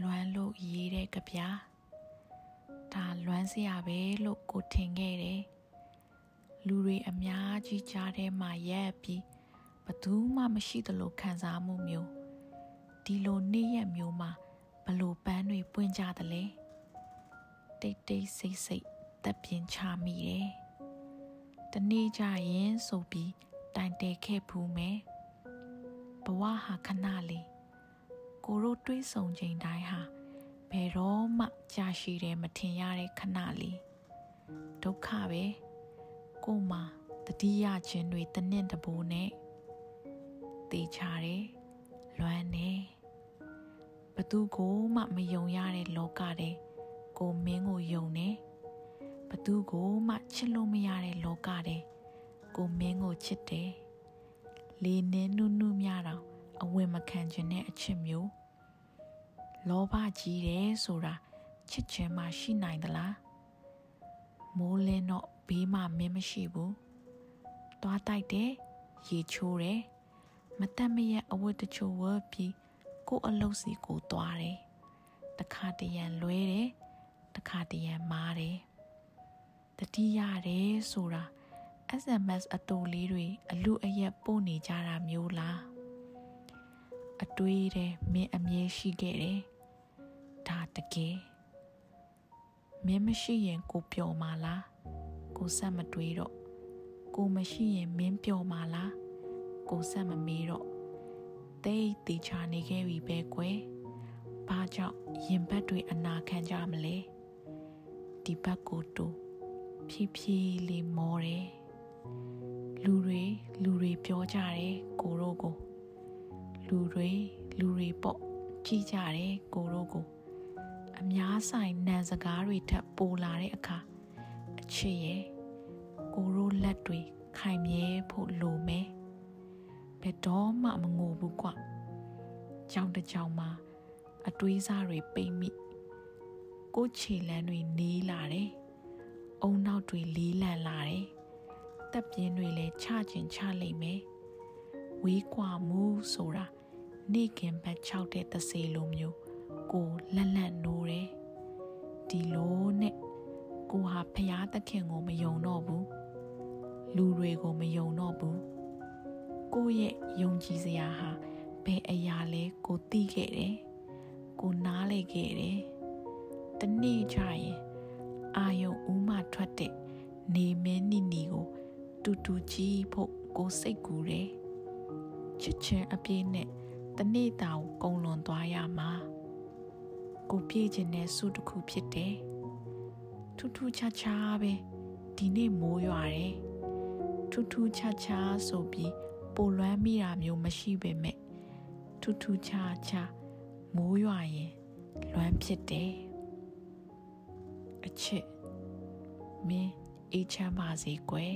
လွမ်းလို့ရေးတဲ့ကြပြားဒါလွမ်းစရာပဲလို့ကိုထင်ခဲ့တယ်လူတွေအများကြီးကြားထဲမှာရက်ပြီးဘသူမှမရှိသလိုခံစားမှုမျိုးဒီလိုနေ့ရက်မျိုးမှာဘလို့ပန်းတွေပွင့်ကြသလဲတိတ်တိတ်ဆိတ်ဆိတ်တပ်ပြင်းချမိတယ်တနေ့ကြရင်ဆိုပြီးတိုင်တဲခဲ့ဘူးမယ်ဘဝဟာခဏလေး ကိုတို့တွေးဆုံချိန်တိုင်းဟာဘယ်တော့မှကြာရှိတယ်မထင်ရတဲ့ခဏလေးဒုက္ခပဲကိုမှတတိယချင်းတွေတနင့်တဘိုးနဲ့တေချာတယ်လွမ်းနေဘသူကိုမှမယုံရတဲ့လောကတဲ့ကိုမင်းကိုယုံနေဘသူကိုမှချစ်လို့မရတဲ့လောကတဲ့ကိုမင်းကိုချစ်တယ်လေးနင်းနုနုမြတော့ အဝင်မခံခြင်းနဲ့အချစ်မျိုးလောဘကြီးတယ်ဆိုတာချစ်ခြင်းမှရှိနိုင်သလားမိုးလင်းတော့ဘေးမှာမင်းမရှိဘူးသွားတိုက်တယ်ရေချိုးတယ်မတက်မရက်အဝတ်တချို့ဝတ်ပြီးကိုအလုတ်စီကိုသွားတယ်တခါတရံလွဲတယ်တခါတရံမားတယ်တတိရတယ်ဆိုတာ SMS အတူလေးတွေအလူအယက်ပို့နေကြတာမျိုးလား အတွေးတဲ့မင်းအမြဲရှိခဲ့တယ်ဒါတကယ်မင်းမရှိရင်ကိုပျော်မှာလားကိုဆက်မတွေးတော့ကိုမရှိရင်မင်းပျော်မှာလားကိုဆက်မမေးတော့တိတ်တေချာနေခဲ့ပြီပဲကွယ်ဘာကြောင့်ရင်ဘတ်တွေအနာခံကြမလဲဒီဘက်ကိုတူဖြည်းဖြည်းလေးမောတယ်လူတွေလူတွေပြောကြတယ်ကိုတို့ကို လူတွေလူတွေပေါ့ကြည့်ကြတယ်ကိုတို့ကိုအများဆိုင်နံစကားတွေထပ်ပိုလာတဲ့အခါအချစ်ရဲ့ကိုရိုးလက်တွေခိုင်မြဲဖို့လိုမယ်ဘယ်တော့မှမငိုဘူးကွကြောင်တကြောင်မှာအတွေးစားတွေပိတ်မိကိုခြေလန်းတွေနေးလာတယ်အုံနောက်တွေလေးလံလာတယ်တပ်ပြင်းတွေလည်းချကျင်ချလိမ့်မယ်ဝေးကွာမှုဆိုတာ နေခင်ဘက်၆တဲ့သစေလိုမျိုးကိုလက်လက်နိုးတယ်ဒီလိုနဲ့ကိုဟာဖျားသခင်ကိုမယုံတော့ဘူးလူတွေကိုမယုံတော့ဘူးကိုရဲ့ယုံကြည်စရာဟာဘယ်အရာလဲကိုသိခဲ့တယ်ကိုနားလေခဲ့တယ်တနေ့ကျရင်အာယုံဦးမထွက်တဲ့နေမင်းနိနီကို တူတူကြီးဖို့ကိုစိတ်ကူတယ်ချစ်ချင်းအပြည့်နဲ့ တနေ့တာကိုကုံလွန်သွားရမှာကိုပြေးခြင်းနဲ့စုတစ်ခုဖြစ်တယ်ထူးထူးခြားခြားပဲဒီနေ့မိုးရွာတယ်ထူးထူးခြားခြားဆိုပြီးပိုလွမ်းမိတာမျိုးမရှိပေမဲ့ထူးထူးခြားခြားမိုးရွာရင်လွမ်းဖြစ်တယ်အချစ်မင်းအေးချမ်းပါစေကွယ်